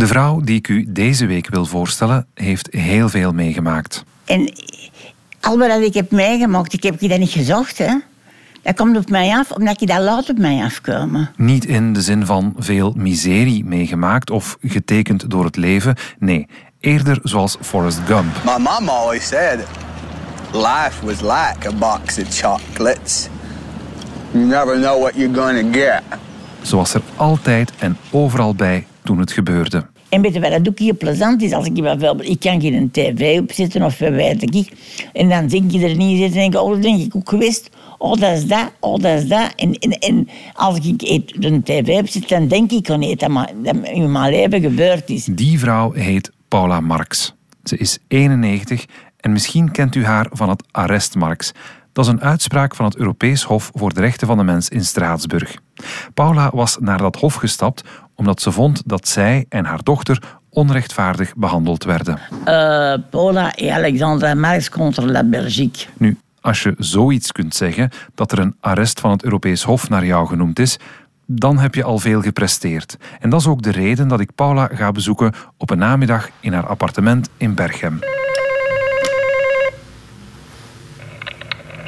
De vrouw die ik u deze week wil voorstellen, heeft heel veel meegemaakt. En al wat ik heb meegemaakt, ik heb dat niet gezocht. Hè. Dat komt op mij af, omdat ik dat laat op mij afkomen. Niet in de zin van veel miserie meegemaakt of getekend door het leven. Nee, eerder zoals Forrest Gump. My mom always said life was like a box of chocolates. You never know what you're gonna get. Zoals er altijd en overal bij toen het gebeurde. En weet je wat dat ook heel plezant is? Als ik bijvoorbeeld, ik kan geen tv opzetten of weet ik. En dan denk je er niet zitten en denk ik, oh, dat denk ik ook geweest. Oh, dat is dat, oh, dat is dat. En, en, als ik een tv opzet, dan denk ik aan eten, maar dat in mijn leven gebeurd is. Die vrouw heet Paula Marx. Ze is 91 en misschien kent u haar van het arrest Marx. Dat is een uitspraak van het Europees Hof voor de Rechten van de Mens in Straatsburg. Paula was naar dat hof gestapt omdat ze vond dat zij en haar dochter onrechtvaardig behandeld werden. Uh, Paula et Alexandra Marx contre la Belgique. Nu, als je zoiets kunt zeggen, dat er een arrest van het Europees Hof naar jou genoemd is, dan heb je al veel gepresteerd. En dat is ook de reden dat ik Paula ga bezoeken op een namiddag in haar appartement in Berchem.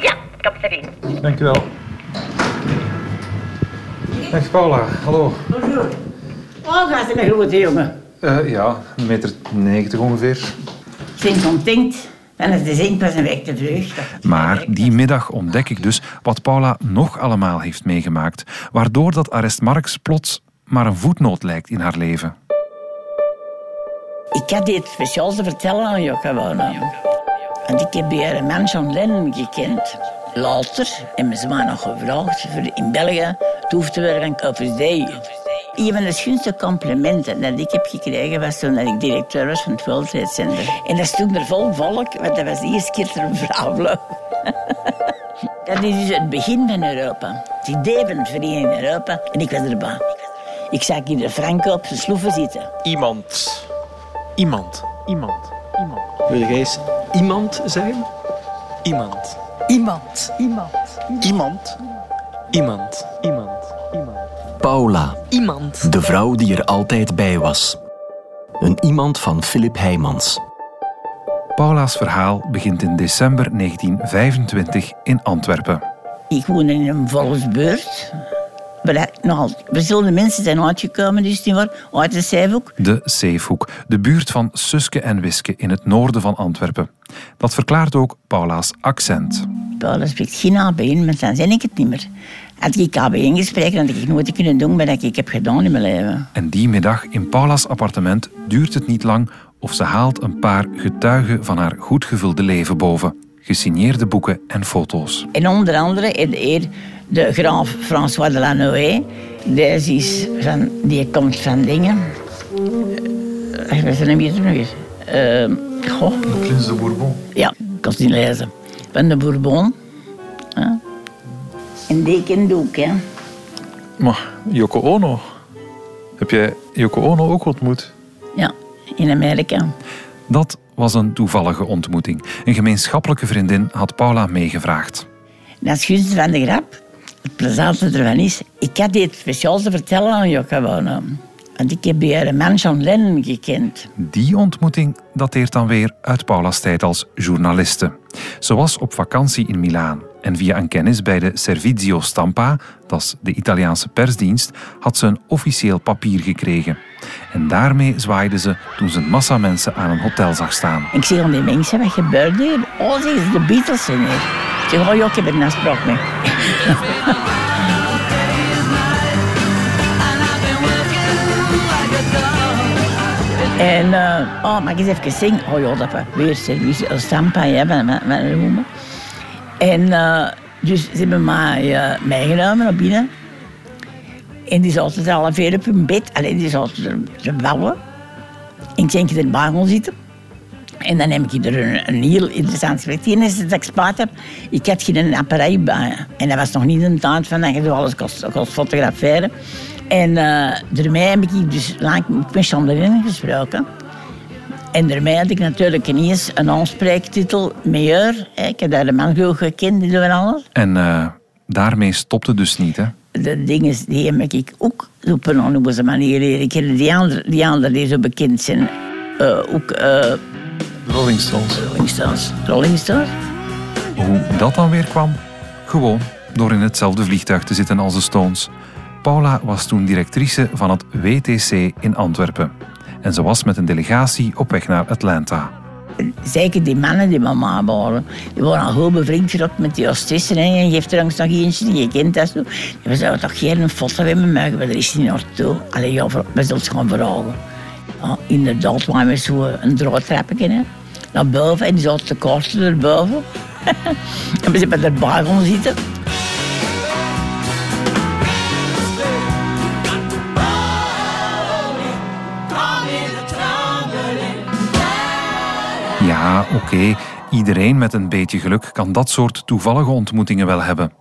Ja, kap erin. Dankjewel. Dag Paula, hallo. Bonjour. Oh, gaat het een grote jongen. Uh, ja, een meter 90 ongeveer. Ben content. En het is één pas een week te vreugde. Maar die middag ontdek ik dus wat Paula nog allemaal heeft meegemaakt, waardoor dat arrest Marx plots maar een voetnoot lijkt in haar leven. Ik had dit speciaal te vertellen aan Jokka wonen. Want ik heb bij een man John Lennon gekend. Later hebben ze mij nog gevraagd voor in België toe te werken op Day. Een van de schoonste complimenten dat ik heb gekregen was toen ik directeur was van het World Trade Center. En dat stond er vol volk, want dat was de eerste keer dat een vrouw Dat is dus het begin van Europa. Het idee van het Vereniging Europa. En ik was erbij. Ik zag hier de Franco op zijn sloeven zitten. Iemand. Iemand. Iemand. Iemand. Wil jij eens iemand zijn? Iemand. Iemand. Iemand. Iemand. Iemand. Iemand. Iemand. Paula. Iemand. De vrouw die er altijd bij was. Een iemand van Philip Heijmans. Paula's verhaal begint in december 1925 in Antwerpen. Ik woon in een volksbeurt. Waar nogal verschillende mensen zijn uitgekomen, dus die waren uit de Zeehoek. De Zeefhoek, de buurt van Suske en Wiske in het noorden van Antwerpen. Dat verklaart ook Paula's accent. Paula spreekt geen ABN, maar dan zijn ik het niet meer. Had ik ABN gesproken, dan had ik nooit kunnen doen wat ik heb gedaan in mijn leven. En die middag in Paula's appartement duurt het niet lang of ze haalt een paar getuigen van haar goed gevulde leven boven. Gesigneerde boeken en foto's. En onder andere eer de graaf François de Lanoë. Deze is van, die komt van dingen. Ik weet het niet meer. Nog eens. Uh, goh. De prins de Bourbon. Ja, ik kan het niet lezen. Van de Bourbon. Ja. En die kent ook, hè. Maar Yoko Ono. Heb jij Yoko Ono ook ontmoet? Ja, in Amerika. Dat was een toevallige ontmoeting. Een gemeenschappelijke vriendin had Paula meegevraagd. Dat is juist van de grap. Het plezante ervan is, ik had dit speciaal te vertellen aan Jokka wonen. Want ik heb bij een man John Lennon gekend. Die ontmoeting dateert dan weer uit Paula's tijd als journaliste. Ze was op vakantie in Milaan en via een kennis bij de Servizio Stampa, dat is de Italiaanse persdienst, had ze een officieel papier gekregen. En daarmee zwaaide ze toen ze een massa mensen aan een hotel zag staan. Ik zeg aan die mensen, wat gebeurt hier? Oh, ze is de Beatles in hier. Ik zeg, oh ik heb er een afspraak. En, uh, oh, mag ik eens even zingen? Oh ja, dat weer service, Stampa, ja, met, met, met. En uh, dus ze hebben mij uh, meegenomen naar binnen. En die er al veel op hun bed. Alleen die zaten te bouwen. En ik denk dat erbij gaan zitten. En dan heb ik er een, heel interessant gesprek. Het enige dat ik spaat heb, ik had geen apparaat bij. En dat was nog niet een tijd van dat je alles kon, fotograferen. En uh, daarmee heb ik dus lang met Chandelin gesproken. En daarmee had ik natuurlijk ineens een aanspreektitel, majeur. Ik heb daar de man goed gekend, die doen alles. En uh, daarmee stopte dus niet, hè? de dingen die heb ik ook op een andere manier leren kennen. Die anderen die, andere die zo bekend zijn. Uh, ook uh, Rolling Stones. Rolling Stones. Rolling Stones. Hoe dat dan weer kwam? Gewoon door in hetzelfde vliegtuig te zitten als de Stones. Paula was toen directrice van het WTC in Antwerpen. En ze was met een delegatie op weg naar Atlanta. Zeker die mannen die mama waren, die waren al goed bevriend geraakt met die hostessen. En je geeft er langs nog eentje die je kent dat zo. Die zouden toch geen een foto hebben maar er is niet naartoe. Allee, ja, we zullen gaan vragen. Ja, inderdaad, waren we zo een draadtrapje naar boven en die zaten de kaarten erboven. en we zijn erbij gaan zitten. Ja, oké, iedereen met een beetje geluk kan dat soort toevallige ontmoetingen wel hebben.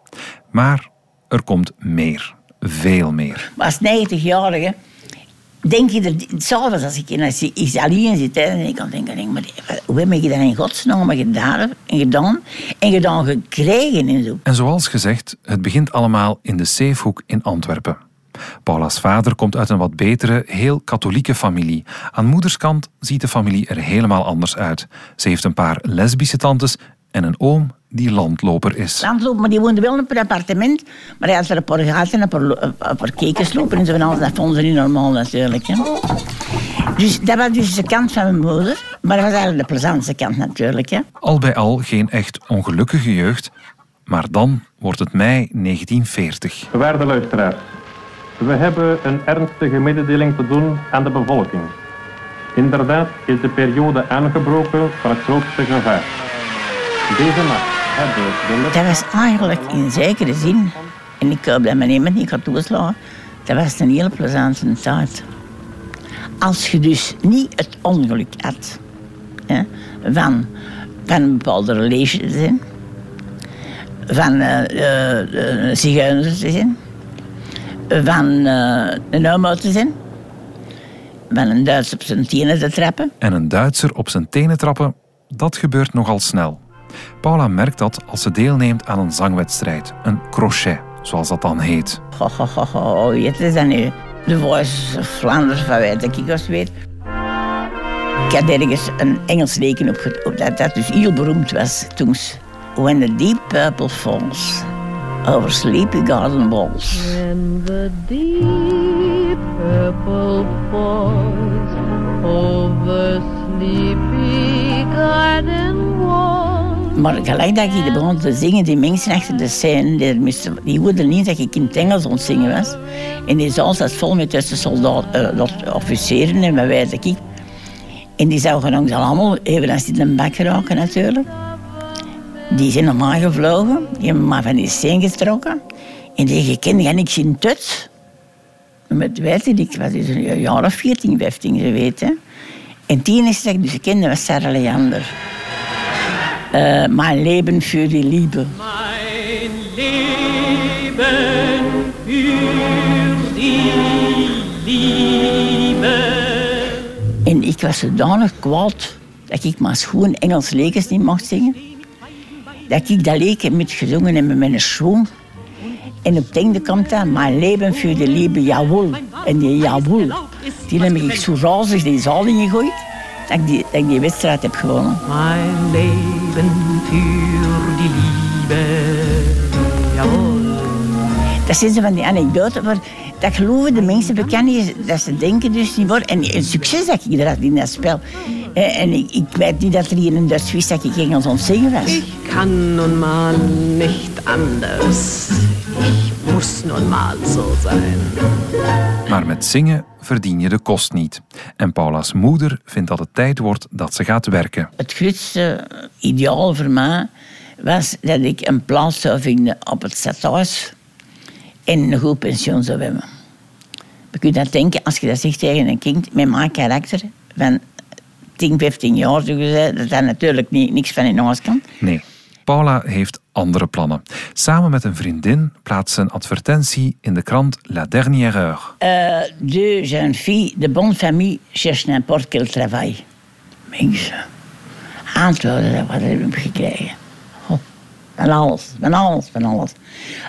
Maar er komt meer, veel meer. Maar als 90-jarige denk je er s'avonds als ik in Italië zit en ik kan denken, denk, maar hoe heb je dat in godsnaam gedaan en gedaan en gedaan gekregen en zo. En zoals gezegd, het begint allemaal in de Safehoek in Antwerpen. Paula's vader komt uit een wat betere, heel katholieke familie. Aan moederskant ziet de familie er helemaal anders uit. Ze heeft een paar lesbische tantes en een oom die landloper is. Landloper, maar die woonde wel in een appartement. Maar hij had er een paar gaten en een paar, een paar kekens lopen en zo van alles. Dat vonden ze niet normaal natuurlijk. Hè. Dus dat was dus de kant van mijn moeder. Maar dat was eigenlijk de plezantste kant natuurlijk. Hè. Al bij al geen echt ongelukkige jeugd. Maar dan wordt het mei 1940. Waarde luisteraars. We hebben een ernstige mededeling te doen aan de bevolking. Inderdaad is de periode aangebroken van het grootste gevaar. Deze nacht hebben de... Dat was eigenlijk in zekere zin, en ik hoop dat mijn iemand niet gaat toeslaan, dat was een hele plezante tijd. Als je dus niet het ongeluk had hè, van, van een bepaalde religie te zijn, van uh, uh, zigeuners te zijn, van uh, een homo te zijn. Van een Duitser op zijn tenen te trappen. En een Duitser op zijn tenen trappen, dat gebeurt nogal snel. Paula merkt dat als ze deelneemt aan een zangwedstrijd, een crochet, zoals dat dan heet. Ho, ho, ho, ho, nu? De Voice of Flanders, van weet ik als weet. Ik had ergens een Engels leken op, dat dat dus heel beroemd was toen. When the deep purple falls over sleepy garden walls. When the deep purple falls over sleepy garden walls. Maar gelijk dat ik begon te zingen, die mensen achter de scène, die, moesten, die hoorden niet dat ik in het Engels aan het zingen was. En die zaal zat vol met tussen soldaten, uh, officieren en wij ik. En die zouden ons allemaal even als die een bak geraken natuurlijk. Die zijn normaal gevlogen. Die hebben maar van die steen getrokken. En die gekend ga ik in tut. Met weten, ik was dus een jaar of 14, 15 geweten. En tien is dat ik dus kende was Sarah Leander. Uh, mijn leven voor die liefde. Mijn leven voor die liefde. En ik was zodanig kwaad dat ik maar schoon Engels lekens niet mocht zingen dat ik dat leek met gezongen en met mijn schoen. En op het einde komt dat, mijn leven voor de lieve jawel. En die jawel, die heb ik zo razig die zaal ingegooid, dat ik die, dat ik die wedstrijd heb gewonnen. Mijn leven voor die lieve jawel. Dat zijn ze van die anekdoten, maar dat geloven de mensen bekend is, dat ze denken dus niet worden. En een succes dat ik dat in dat spel. En ik, ik weet niet dat er hier in Dutch wist dat ik Engels ontzingen was. Ik kan nun mal niet anders. Ik moest nun mal zo zijn. Maar met zingen verdien je de kost niet. En Paula's moeder vindt dat het tijd wordt dat ze gaat werken. Het grootste ideaal voor mij was dat ik een plaats zou vinden op het stadhuis en een goed pensioen zou hebben. Je kunt dat denken als je dat zegt tegen een kind met mijn karakter van 10, 15 jaar, zo gezegd, dat dat natuurlijk niet, niks van in huis kan. Nee. Paula heeft andere plannen. Samen met een vriendin plaatst ze een advertentie in de krant La Dernière Heure. Uh, deux jeunes filles de bonne famille cherchent n'importe quel travail. Mensen, antwoorden, wat heb ik gekregen? Oh, van alles, van alles, van alles.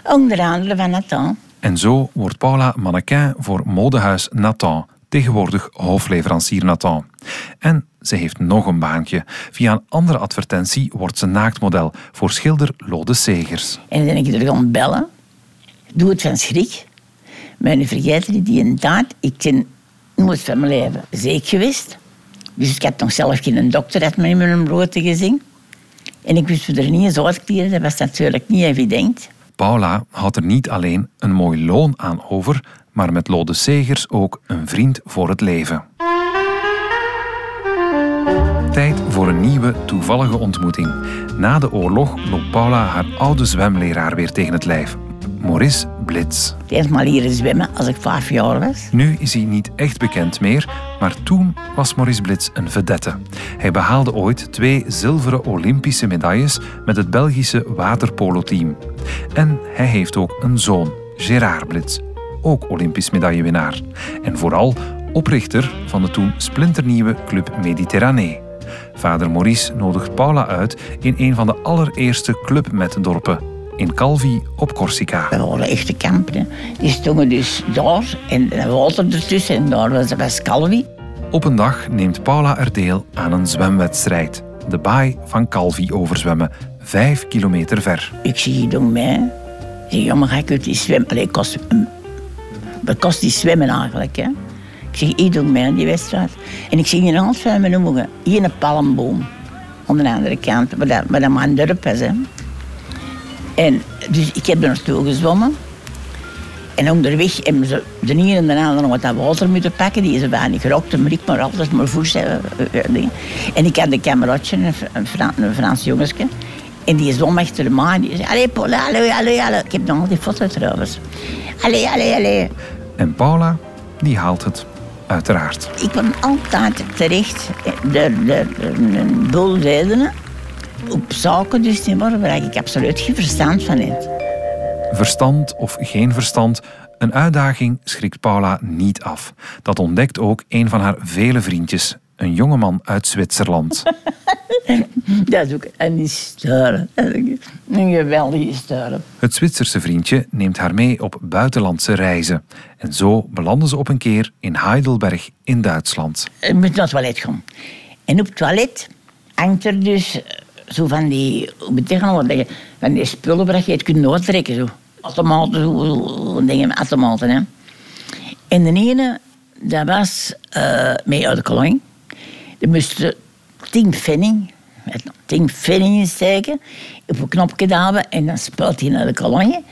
Onder andere van Nathan. En zo wordt Paula mannequin voor modehuis Nathan, tegenwoordig hoofdleverancier Nathan. En ze heeft nog een baantje. Via een andere advertentie wordt ze naaktmodel voor schilder Lode Segers. En dan ben ik er gaan bellen. Doe het van schrik. Nu vergeten die tijd, ik ben nooit van mijn leven ziek geweest. Dus ik had nog zelf geen dokter dat me in mijn brood gezien. En ik wist er niet eens uitkleren, dat was natuurlijk niet evident. Paula had er niet alleen een mooi loon aan over, maar met Lode Segers ook een vriend voor het leven. Tijd voor een nieuwe, toevallige ontmoeting. Na de oorlog loopt Paula haar oude zwemleraar weer tegen het lijf, Maurice Blitz. Eerst maar leren zwemmen als ik vijf jaar was. Nu is hij niet echt bekend meer, maar toen was Maurice Blitz een vedette. Hij behaalde ooit twee zilveren Olympische medailles met het Belgische waterpolo-team. En hij heeft ook een zoon, Gérard Blitz, ook Olympisch medaillewinnaar. En vooral oprichter van de toen splinternieuwe Club Mediterranee. Vader Maurice nodigt Paula uit in een van de allereerste clubmetdorpen, in Calvi op Corsica. We waren echte kampen. Die stonden dus daar en water ertussen en daar was, was Calvi. Op een dag neemt Paula er deel aan een zwemwedstrijd. De baai van Calvi overzwemmen, vijf kilometer ver. Ik zie je mij. Ik zeg, ja, maar ik uit die zwemmen? Allee, kost, kost die zwemmen eigenlijk? Hè? Ik zeg, ik doe mee aan die wedstrijd. En ik zie in hand van mijn noemen, hier een palmboom. Aan de andere kant, waar dat, dat maar een dorp. Hè. En dus ik heb er naartoe gezwommen. En onderweg hebben ze de ene en de andere wat dat water moeten pakken. Die is weinig gerookt, maar ik maar altijd maar voet En ik had een kameraadje, een, Frans, een Frans jongensje. En die zwom achter de maan. Die zei, allee Paula, allee, allee. Ik heb nog altijd foto's trouwens. Allee, allee, allee. En Paula, die haalt het, uiteraard. Ik kwam altijd terecht door, door een boel redenen. Op zaken dus, waar ik absoluut geen verstand van heb. Verstand of geen verstand, een uitdaging schrikt Paula niet af. Dat ontdekt ook een van haar vele vriendjes, een jongeman uit Zwitserland. dat is ook een historie. Een geweldige historie. Het Zwitserse vriendje neemt haar mee op buitenlandse reizen. En zo belanden ze op een keer in Heidelberg in Duitsland. Je moet naar het toilet gaan. En op het toilet hangt er dus zo van die, hoe moet ik zeggen, van die spullen waar je het kunt doortrekken. Zo. Automaten, zo, dingen automaten. Hè. En de ene, dat was uh, mee uit de. Die moesten tien penning, tien op een knopje duwen en dan speelt hij naar de kolonie.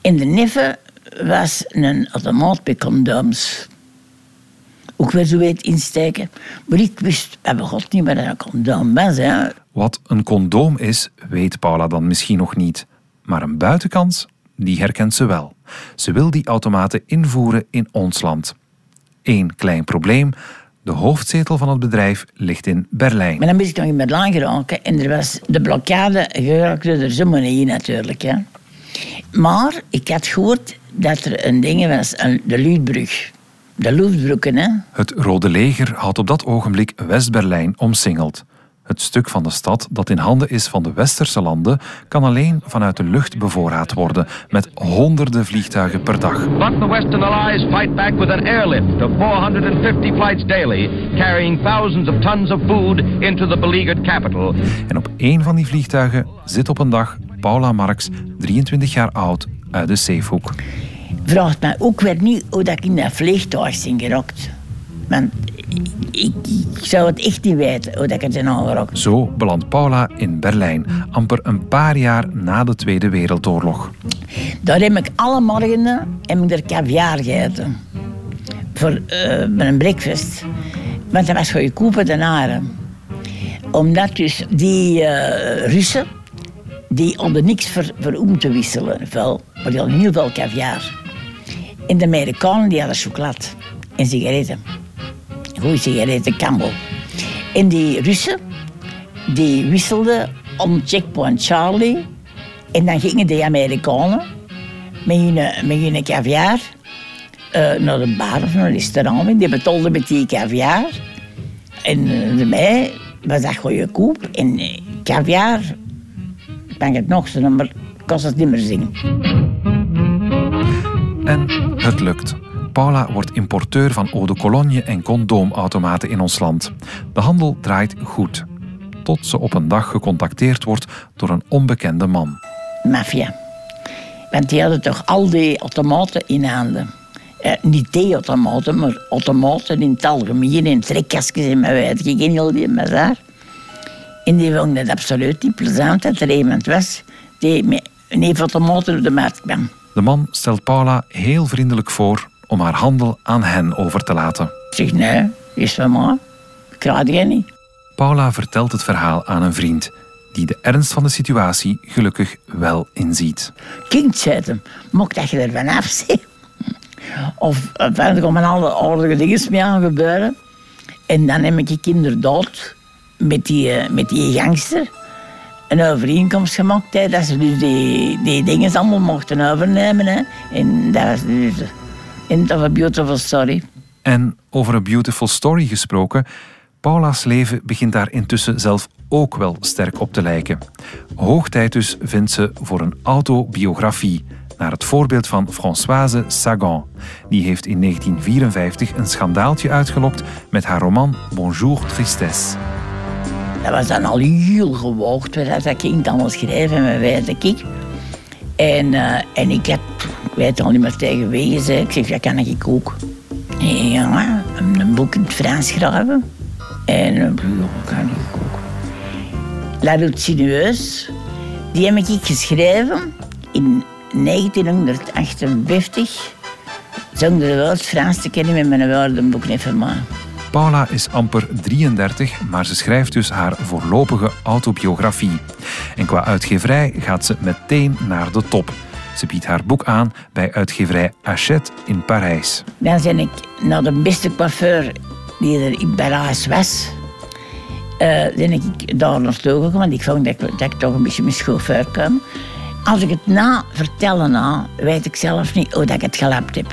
En de neffe was een automaat bij condooms. Ook weer zo weet insteken. Maar ik wist bij god niet wat een condoom was. Hè. Wat een condoom is, weet Paula dan misschien nog niet. Maar een buitenkans, die herkent ze wel. Ze wil die automaten invoeren in ons land. Eén klein probleem. De hoofdzetel van het bedrijf ligt in Berlijn. Maar dan moest ik nog in Berlijn geraken. En er was de blokkade geraakte er zomaar niet natuurlijk. Hè. Maar ik had gehoord dat er een ding was, de Luutbrug. De Luftbrücken, hè. Het Rode Leger had op dat ogenblik West-Berlijn omsingeld. Het stuk van de stad dat in handen is van de westerse landen kan alleen vanuit de lucht bevoorraad worden met honderden vliegtuigen per dag. But the Western Allies fight back with an airlift of 450 flights daily, carrying thousands of tons of food into the beleaguered capital. En op één van die vliegtuigen zit op een dag Paula Marx, 23 jaar oud, uit de Zeehoek. Vraagt mij ook weer niet hoe dat ik in dat vliegtuig ben gerokt. Want ik, ik, zou het echt niet weten hoe dat ik het ben aangerokt. Zo belandt Paula in Berlijn, amper een paar jaar na de Tweede Wereldoorlog. Daar heb ik alle morgenen heb ik er caviar gegeten. Voor uh, een breakfast. Want dat was goedkoper dan haren. Omdat dus die uh, Russen, die hadden niks voor, voor om te wisselen. Wel, maar die hadden heel veel caviar. En de Amerikanen die hadden chocolade en sigaretten goede sigaretten, Campbell. En die Russen, die wisselden om Checkpoint Charlie. En dan gingen de Amerikanen met hun, met hun caviar uh, naar de bar of een restaurant. Die betolden met die caviar. En uh, bij mij was dat goedkoop. En uh, caviar, ik het nog maar kost het niet meer zingen. En het lukt. Paula wordt importeur van eau de cologne en condoomautomaten in ons land. De handel draait goed. Tot ze op een dag gecontacteerd wordt door een onbekende man. Maffia. Want die hadden toch al die automaten in handen. Eh, niet theeautomaten, maar automaten in het algemeen. In trekkastjes en mijn weet ik heel die bazaar. En die vonden het absoluut niet plezant dat er iemand was die met een automaten op de markt kwam. De man stelt Paula heel vriendelijk voor om haar handel aan hen over te laten. Ik zeg, nee, is van mij. Ik krijg die niet. Paula vertelt het verhaal aan een vriend, die de ernst van de situatie gelukkig wel inziet. Kind, zei hem, mocht dat je er vanaf ziet. Of eh, er komen alle aardige dingen mee aan gebeuren. En dan heb ik je inderdaad met die, eh, met die gangster een overeenkomst gemaakt. Hè, dat ze dus die, die dingen allemaal mochten overnemen. Hè. En dat was dus end of a beautiful story. En over een beautiful story gesproken, Paula's leven begint daar intussen zelf ook wel sterk op te lijken. Hoog tijd dus vindt ze voor een autobiografie, naar het voorbeeld van Françoise Sagan. Die heeft in 1954 een schandaaltje uitgelokt met haar roman Bonjour Tristesse. Dat was dan al heel gewoogd, dat ging dan al schrijven met wijze ik. En, uh, en ik heb, ik weet al niet meer tegen wie ik zeg, dat kan ik ook. Ja, een boek in het Frans schrijven. En een boek kan ik ook. La Route die heb ik geschreven in 1958. Zonder wel het Frans te kennen met mijn woordenboek van mij. Paula is amper 33, maar ze schrijft dus haar voorlopige autobiografie. En qua uitgeverij gaat ze meteen naar de top. Ze biedt haar boek aan bij uitgeverij Hachette in Parijs. Dan ben ik naar de beste coiffeur die er in Parijs was. Uh, ben ik daar naartoe gegaan, want ik vond dat ik, dat ik toch een beetje mijn chauffeur kwam. Als ik het na vertellen na, weet ik zelf niet hoe dat ik het gelapt heb.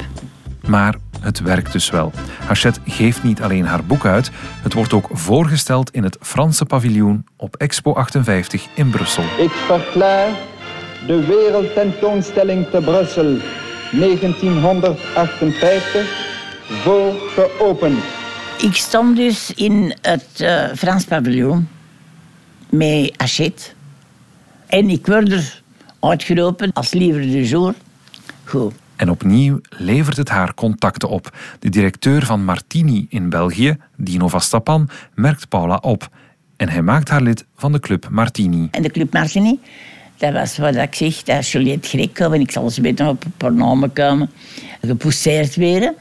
Maar het werkt dus wel. Hachette geeft niet alleen haar boek uit, het wordt ook voorgesteld in het Franse paviljoen op Expo 58 in Brussel. Ik verklaar de Wereldtentoonstelling te Brussel 1958 voor geopend. Ik stond dus in het uh, Frans paviljoen met Hachette. En ik word er uitgeroepen als liever de jour. Goed. En opnieuw levert het haar contacten op. De directeur van Martini in België, Dino Vastapan, merkt Paula op. En hij maakt haar lid van de Club Martini. En de Club Martini, dat was wat ik zeg, dat Juliette Greco, en ik zal ze beter op paar namen komen, gepousseerd werden.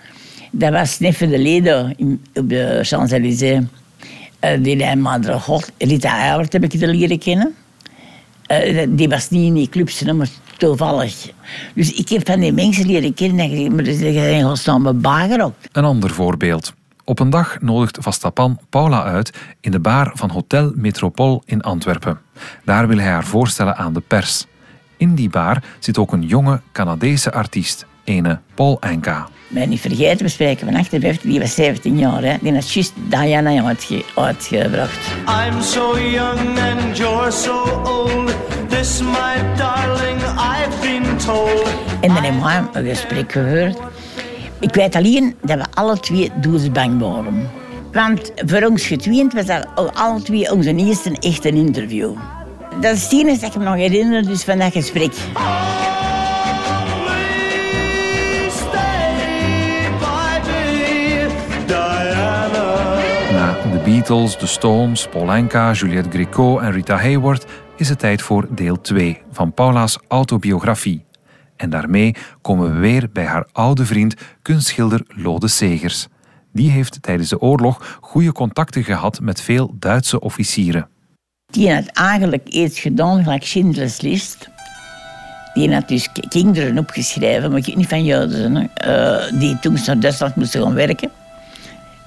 Dat was neffen de leden op de Champs-Élysées. Uh, die lijn Madre God, Rita Eilert heb ik er leren kennen. Uh, die was niet in die clubs, maar toevallig. Dus ik heb van die mensen leren kennen maar ze zijn samen bager ook. Een ander voorbeeld. Op een dag nodigt Vastapan Paula uit in de bar van Hotel Metropole in Antwerpen. Daar wil hij haar voorstellen aan de pers. In die bar zit ook een jonge Canadese artiest, ene Paul Enka. Mij niet vergeten, we spreken van 58, die was 17 jaar. Hè. Die had juist Diana uitge uitgebracht. I'm so young and you're so old. This my darling, I've been told. En dan hebben we een gesprek gehoord. Ik weet alleen dat we alle twee doodsbang waren. Want voor ons getweend was dat alle twee onze eerste echte interview. Dat is het enige ik me nog herinner dus van dat gesprek. Beatles, The Stones, Paul Anka, Juliette Gréco en Rita Hayworth is het tijd voor deel 2 van Paula's autobiografie. En daarmee komen we weer bij haar oude vriend, kunstschilder Lode Segers. Die heeft tijdens de oorlog goede contacten gehad met veel Duitse officieren. Die had eigenlijk iets gedaan, gelijk Schindler's List. Die had dus kinderen opgeschreven, maar niet van Joden, uh, die toen naar Duitsland moesten gaan werken.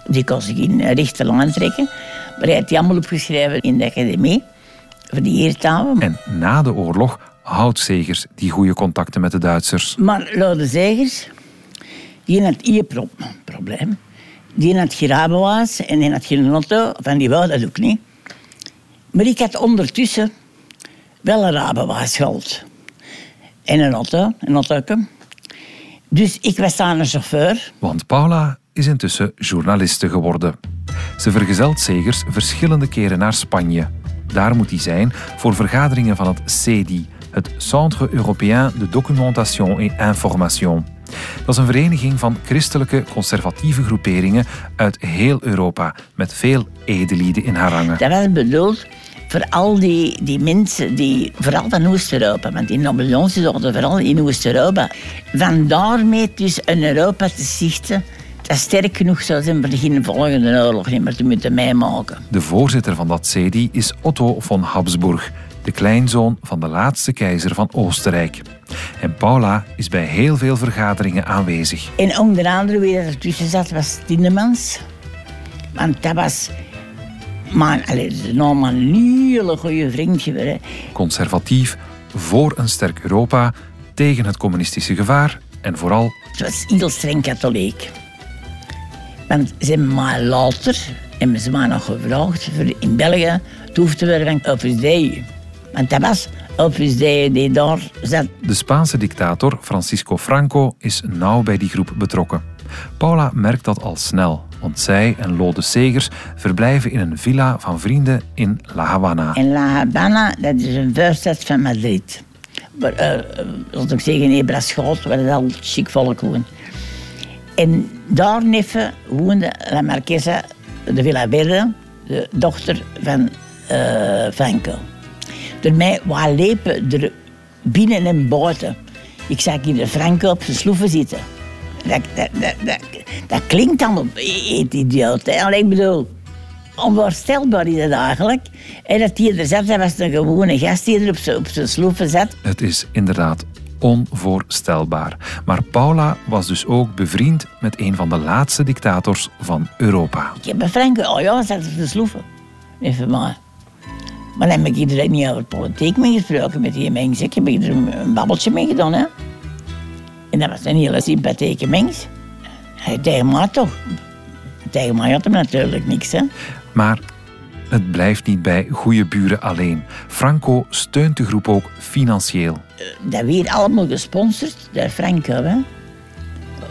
Die kon zich in rechte lijn trekken. Maar hij had die allemaal opgeschreven in de academie. Voor die eertalen. En na de oorlog houdt Zegers die goede contacten met de Duitsers. Maar Lode Zegers, die had hier probleem. Die had geen rijbewijs en die had geen auto. Van die wou dat ook niet. Maar ik had ondertussen wel een rijbewijs gehad. En een auto, een auto. Dus ik was daar een chauffeur. Want Paula is intussen journaliste geworden. Ze vergezelt Segers verschillende keren naar Spanje. Daar moet hij zijn voor vergaderingen van het CEDI, het Centre Européen de Documentation et Information. Dat is een vereniging van christelijke conservatieve groeperingen uit heel Europa, met veel edelieden in haar rangen. Dat was bedoeld voor al die, die mensen, die, vooral van Oost-Europa, want die Napoleons zochten vooral in Oost-Europa. Van daarmee dus een Europa te zichten dat sterk genoeg zou zijn voor geen volgende oorlog niet meer te moeten meemaken. De voorzitter van dat CEDI is Otto von Habsburg, de kleinzoon van de laatste keizer van Oostenrijk. En Paula is bij heel veel vergaderingen aanwezig. En onder andere wie er tussen zat was Tindemans. Want dat was maar, allee, nou maar een hele goede vriendje. Hè. Conservatief, voor een sterk Europa, tegen het communistische gevaar en vooral... Het was heel streng katholiek. Want ze hebben maar later hebben ze maar nog gevraagd in België van Opus Dei. Want dat was Opus Dei die daar zat. De Spaanse dictator Francisco Franco is nauw bij die groep betrokken. Paula merkt dat al snel, want zij en Lode Segers verblijven in een villa van vrienden in La Habana. En La Habana, dat is een vuiststad van Madrid. Maar, uh, zoals ik zeg, in Ebraschoot, waar het al chic volk woont. En daar neffen woonde La Marquesa de Villa Verde, de dochter van uh, Franco. Door mij waar lepen er binnen en buiten. Ik zag hier de Franco op zijn sloeven zitten. Dat, dat, dat, dat, dat klinkt dan idioot. Hè? Allee, ik bedoel, onvoorstelbaar is het eigenlijk. En dat hij er zat, dat was een gewone gast die er op zijn, op zijn sloeven zat. Het is inderdaad onvoorstelbaar. Maar Paula was dus ook bevriend met een van de laatste dictators van Europa. Ik heb een Frank, oh ja, zat op de sloeven. Even maar. Maar dan heb ik iedereen niet over politiek mee gesproken met die mensen. Ik heb er een babbeltje mee gedaan. Hè? En dat was een hele sympathieke mens. Hij tegen mij toch. Tegen mij had hem natuurlijk niks. Hè? Maar het blijft niet bij goede buren alleen. Franco steunt de groep ook financieel. Dat werd allemaal gesponsord door Franco. Hè?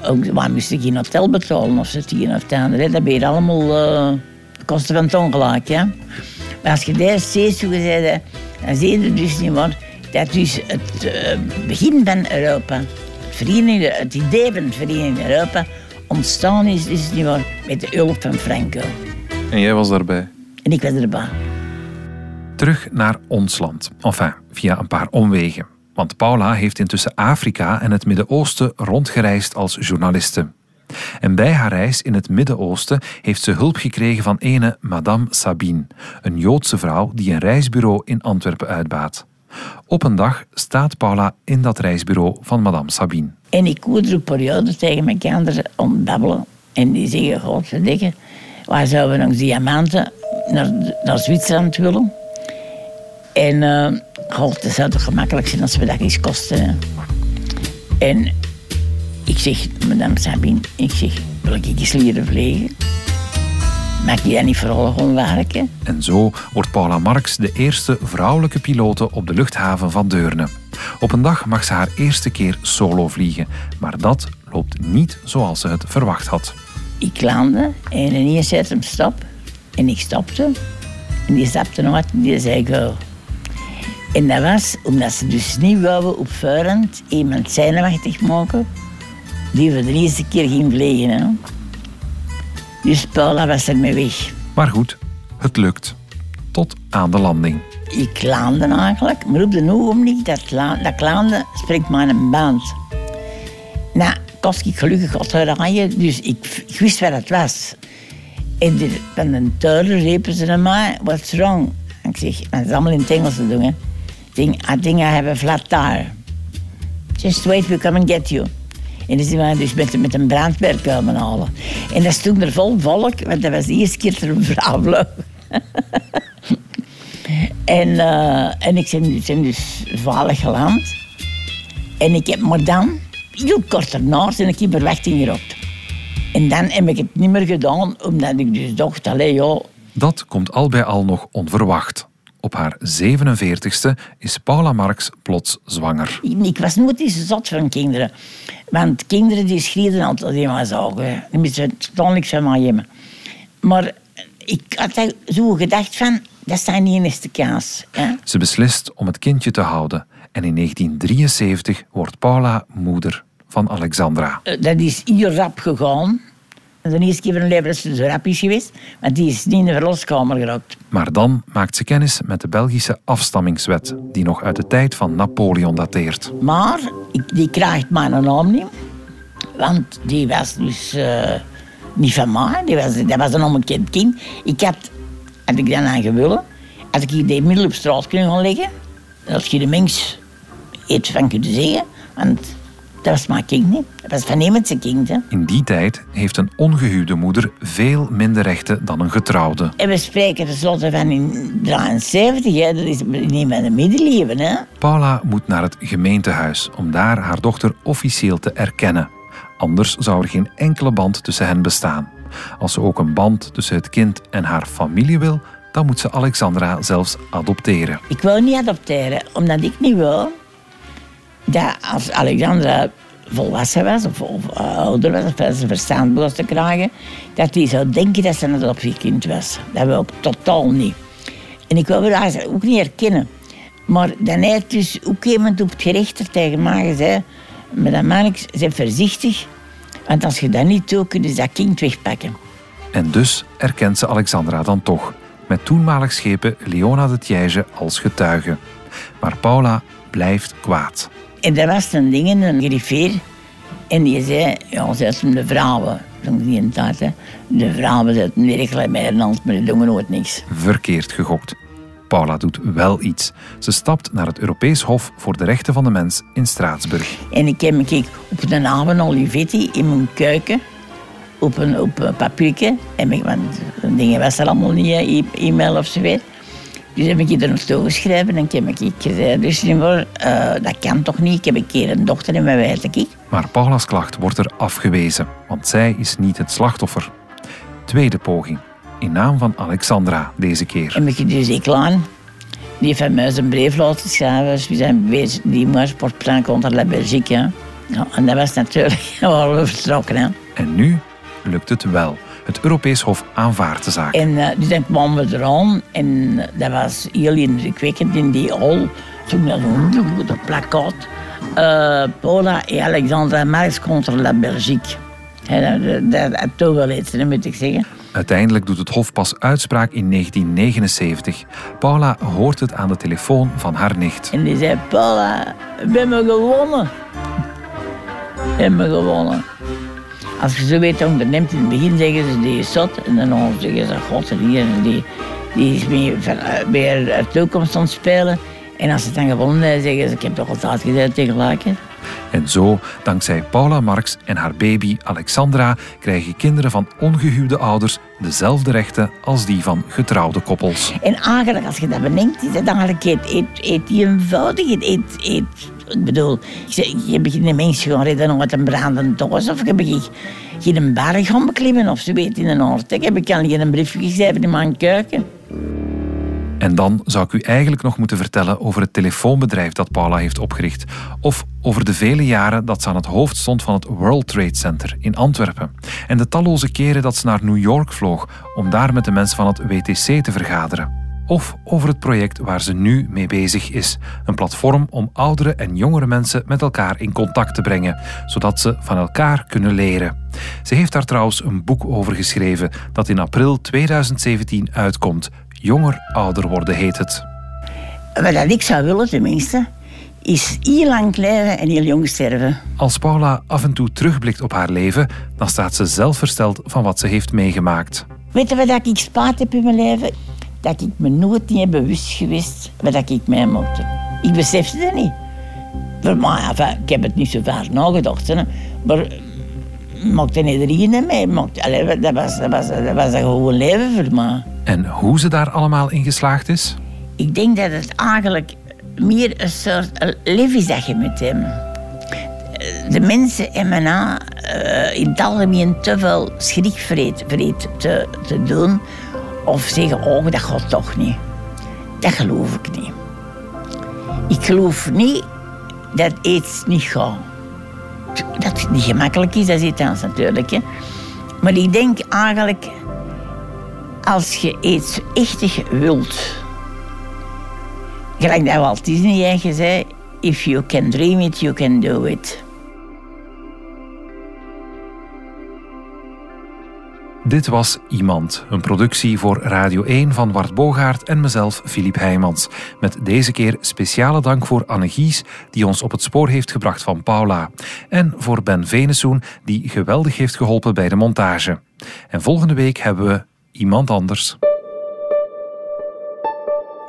Ook, waar moest ik geen hotel betalen of het een of het. Dat werd allemaal uh, kosten van het ongelijk. Hè? Maar als je daar steeds zo gezegd dan zie je dus niet meer dat dus het uh, begin van Europa, het, het idee van het Vereniging Europa, ontstaan is, is niet meer met de hulp van Franco. En jij was daarbij? En ik was erbij. Terug naar ons land. Enfin, via een paar omwegen. Want Paula heeft intussen Afrika en het Midden-Oosten rondgereisd als journaliste. En bij haar reis in het Midden-Oosten heeft ze hulp gekregen van ene Madame Sabine, een Joodse vrouw die een reisbureau in Antwerpen uitbaat. Op een dag staat Paula in dat reisbureau van Madame Sabine. En ik hoor er een periode tegen mijn kinderen ontbabbelen. En die zeggen, godverdikke, waar zouden we nog diamanten naar, naar Zwitserland willen? En uh, god, dat zou toch gemakkelijk zijn als we dat eens kosten. En ik zeg, madame Sabine, ik zeg, wil ik eens leren vliegen? Mag je dat niet vooral gewoon werken? En zo wordt Paula Marx de eerste vrouwelijke pilote op de luchthaven van Deurne. Op een dag mag ze haar eerste keer solo vliegen, maar dat loopt niet zoals ze het verwacht had. Ik landde en ineens zette hem stop. En ik stopte. En die stapte nog wat en die zei go. En dat was omdat ze dus niet wouden op voorhand iemand zenuwachtig maken die voor de eerste keer ging vliegen. Hè. Dus Paula was ermee weg. Maar goed, het lukt. Tot aan de landing. Ik landde eigenlijk, maar op de ogenblik dat, dat ik landde, spreekt maar een band. Nou, kost ik gelukkig wat rijden, dus ik, ik, wist wat het was. En de, van de tuiler riepen ze naar mij, what's wrong? En ik zeg, dat is allemaal in het Engels te doen. Hè. I think I have a flat tire. Just wait, we come and get you. En die waren dus met, met een brandweer komen halen. En dat stond er vol volk, want dat was de eerste keer dat een vrouw en, uh, en ik ben, ben dus veilig geland. En ik heb maar dan, heel kort daarna, zijn ik in verwachting gerokt. En dan heb ik het niet meer gedaan, omdat ik dus dacht, allee, ja... Dat komt al bij al nog onverwacht. Op haar 47ste is Paula Marx plots zwanger. Ik was nooit eens zot van kinderen. Want kinderen die schreeuwden altijd helemaal zagen. Die moeten totaal niks van mij hebben. Maar ik had zo gedacht van, dat is niet in eerste kaas. Hè? Ze beslist om het kindje te houden. En in 1973 wordt Paula moeder van Alexandra. Eh, Dat is hier rap gegaan. De eerste keer van leven ze zo rap is geweest. Want die is niet in de verloskamer geraakt. Maar dan maakt ze kennis met de Belgische afstammingswet, die nog uit de tijd van Napoleon dateert. Maar die krijgt mijn naam niet. Want die was dus eh, niet van mij. Die was, dat was een onbekend kind. Ik had, had ik dan aan gewillen, had ik hier die middel op straat kunnen gaan leggen. Als je de mens iets van kunnen zeggen. Want dat was mijn kind niet. Dat was van zijn kind. Hè. In die tijd heeft een ongehuwde moeder veel minder rechten dan een getrouwde. En we spreken tenslotte van in 73, hè. dat is niet met een middeleeuwen. Hè. Paula moet naar het gemeentehuis om daar haar dochter officieel te erkennen. Anders zou er geen enkele band tussen hen bestaan. Als ze ook een band tussen het kind en haar familie wil, dan moet ze Alexandra zelfs adopteren. Ik wil niet adopteren, omdat ik niet wil dat als Alexandra volwassen was of, eh, ouder was, of ze verstand te krijgen, dat hij zou denken dat ze een adoptiekind was. Dat wil ik totaal niet. En ik wil haar ook niet herkennen. Maar dan heeft dus ook iemand op het gerecht er tegen mij gezegd, madame Marx, zijn voorzichtig, want als je dat niet doet, kun je dat kind wegpakken. En dus erkent ze Alexandra dan toch, met toenmalig schepen Leona de Tiège als getuige. Maar Paula blijft kwaad. En dat was een ding, een griffier. En die zei, ja, ze zijn de vrouwen. Toen die in hè. De vrouwen zetten werkelijk met een hand, maar die doen nooit niks. Verkeerd gegokt. Paula doet wel iets. Ze stapt naar het Europees Hof voor de Rechten van de Mens in Straatsburg. En ik heb me op de naam van Olivetti in mijn keuken, op een, op een papiertje. En ik, want dingen was er allemaal niet, e- e-mail of zo weet. Dus heb ik er naartoe geschreven en ik heb ik gezegd, dus uh, dat kan toch niet, ik heb een keer een dochter en mijn weet ik. Maar Paula's klacht wordt er afgewezen, want zij is niet het slachtoffer. Tweede poging, in naam van Alexandra deze keer. En ik dus ik aan. Die heeft van mij zijn brief laten schrijven. Dus we zijn bezig, die moest portplan contre la Belgique. Hè. Ja, en dat was natuurlijk waar we vertrokken. Hè. En nu lukt het wel. Het Europees Hof aanvaardt de zaak. En uh, dus dan kwamen we eraan. En dat was heel indrukwekkend in die hal. Toen dat zo'n de plakkaat. Uh, Paula en Alexandra Marx contre la Belgique. Ja, dat, dat, dat toch wel iets, dat moet ik zeggen. Uiteindelijk doet het Hof pas uitspraak in 1979. Paula hoort het aan de telefoon van haar nicht. En die zei, Paula, we hebben gewonnen. We hebben gewonnen. Als je zo weet onderneemt, in het begin zeggen ze die is zot. En dan zeggen ze, god, die, die, die is meer, meer de toekomst aan het spelen. En als ze dan gewonnen hebben, zeggen ze, ik heb toch altijd gezegd tegelijk. En zo, dankzij Paula Marx en haar baby Alexandra, krijgen kinderen van ongehuwde ouders dezelfde rechten als die van getrouwde koppels. En eigenlijk, als je dat bedenkt, is het eigenlijk eet eenvoudig. Eet, eet, ik bedoel, je begint een mens gaan redden met een brandende doos of je begint geen berg gaan beklimmen of zo weet in een heb ik al geen briefje geschreven in mijn keuken. En dan zou ik u eigenlijk nog moeten vertellen over het telefoonbedrijf dat Paula heeft opgericht. Of over de vele jaren dat ze aan het hoofd stond van het World Trade Center in Antwerpen. En de talloze keren dat ze naar New York vloog om daar met de mensen van het WTC te vergaderen. Of over het project waar ze nu mee bezig is. Een platform om oudere en jongere mensen met elkaar in contact te brengen, zodat ze van elkaar kunnen leren. Ze heeft daar trouwens een boek over geschreven dat in april 2017 uitkomt. Jonger ouder worden heet het. Wat ik zou willen tenminste, is heel lang leven en heel jong sterven. Als Paula af en toe terugblikt op haar leven, dan staat ze zelf versteld van wat ze heeft meegemaakt. Weet je wat ik spaat heb in mijn leven? Dat ik me nooit niet heb bewust geweest wat ik meemaakte. Ik besefte het niet. Maar ik heb het niet zo vaak nagedacht. Hè. Maar maakte iedereen mee. Maakte, allee, dat, was, dat, was, dat was een gewoon leven voor mij. En hoe ze daar allemaal in geslaagd is? Ik denk dat het eigenlijk meer een soort leven is dat je met hem. De mensen in mijn uh, in het algemeen te veel schrikvreed vreed te, te doen. Of zeggen, oh, dat gaat toch niet. Dat geloof ik niet. Ik geloof niet dat iets niet gaat. Dat het niet gemakkelijk is, dat is iets natuurlijk. Hè. Maar ik denk eigenlijk, als je iets echtig wilt, gelijk dat Walt Disney eigen zei, if you can dream it, you can do it. Dit was Iemand, een productie voor Radio 1 van Wart Bogaert en mezelf, Filip Heijmans. Met deze keer speciale dank voor Anne Gies, die ons op het spoor heeft gebracht van Paula. En voor Ben Venesoen, die geweldig heeft geholpen bij de montage. En volgende week hebben we iemand anders.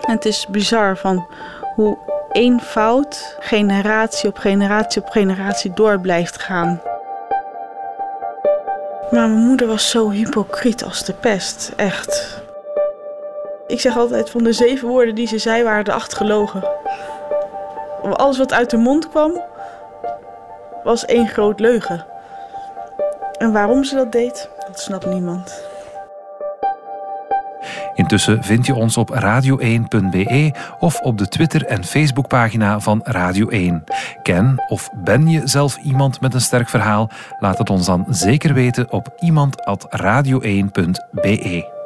Het is bizar van hoe één fout generatie op generatie op generatie door blijft gaan. Maar mijn moeder was zo hypocriet als de pest, echt. Ik zeg altijd van de zeven woorden die ze zei waren de acht gelogen. Alles wat uit de mond kwam was één groot leugen. En waarom ze dat deed, dat snapt niemand. Intussen vind je ons op radio1.be of op de Twitter- en Facebookpagina van Radio 1. Ken of ben je zelf iemand met een sterk verhaal? Laat het ons dan zeker weten op iemand.radio1.be.